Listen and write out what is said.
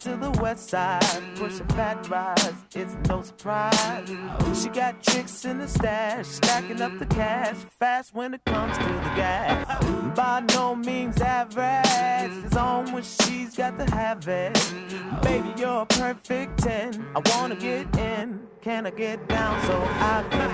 to the west side, pushing fat rides, it's no surprise. She got tricks in the stash, stacking up the cash, fast when it comes to the gas. By no means average, it's on when she's got to have it. Baby, you're a perfect 10. I wanna get in, can I get down so I can?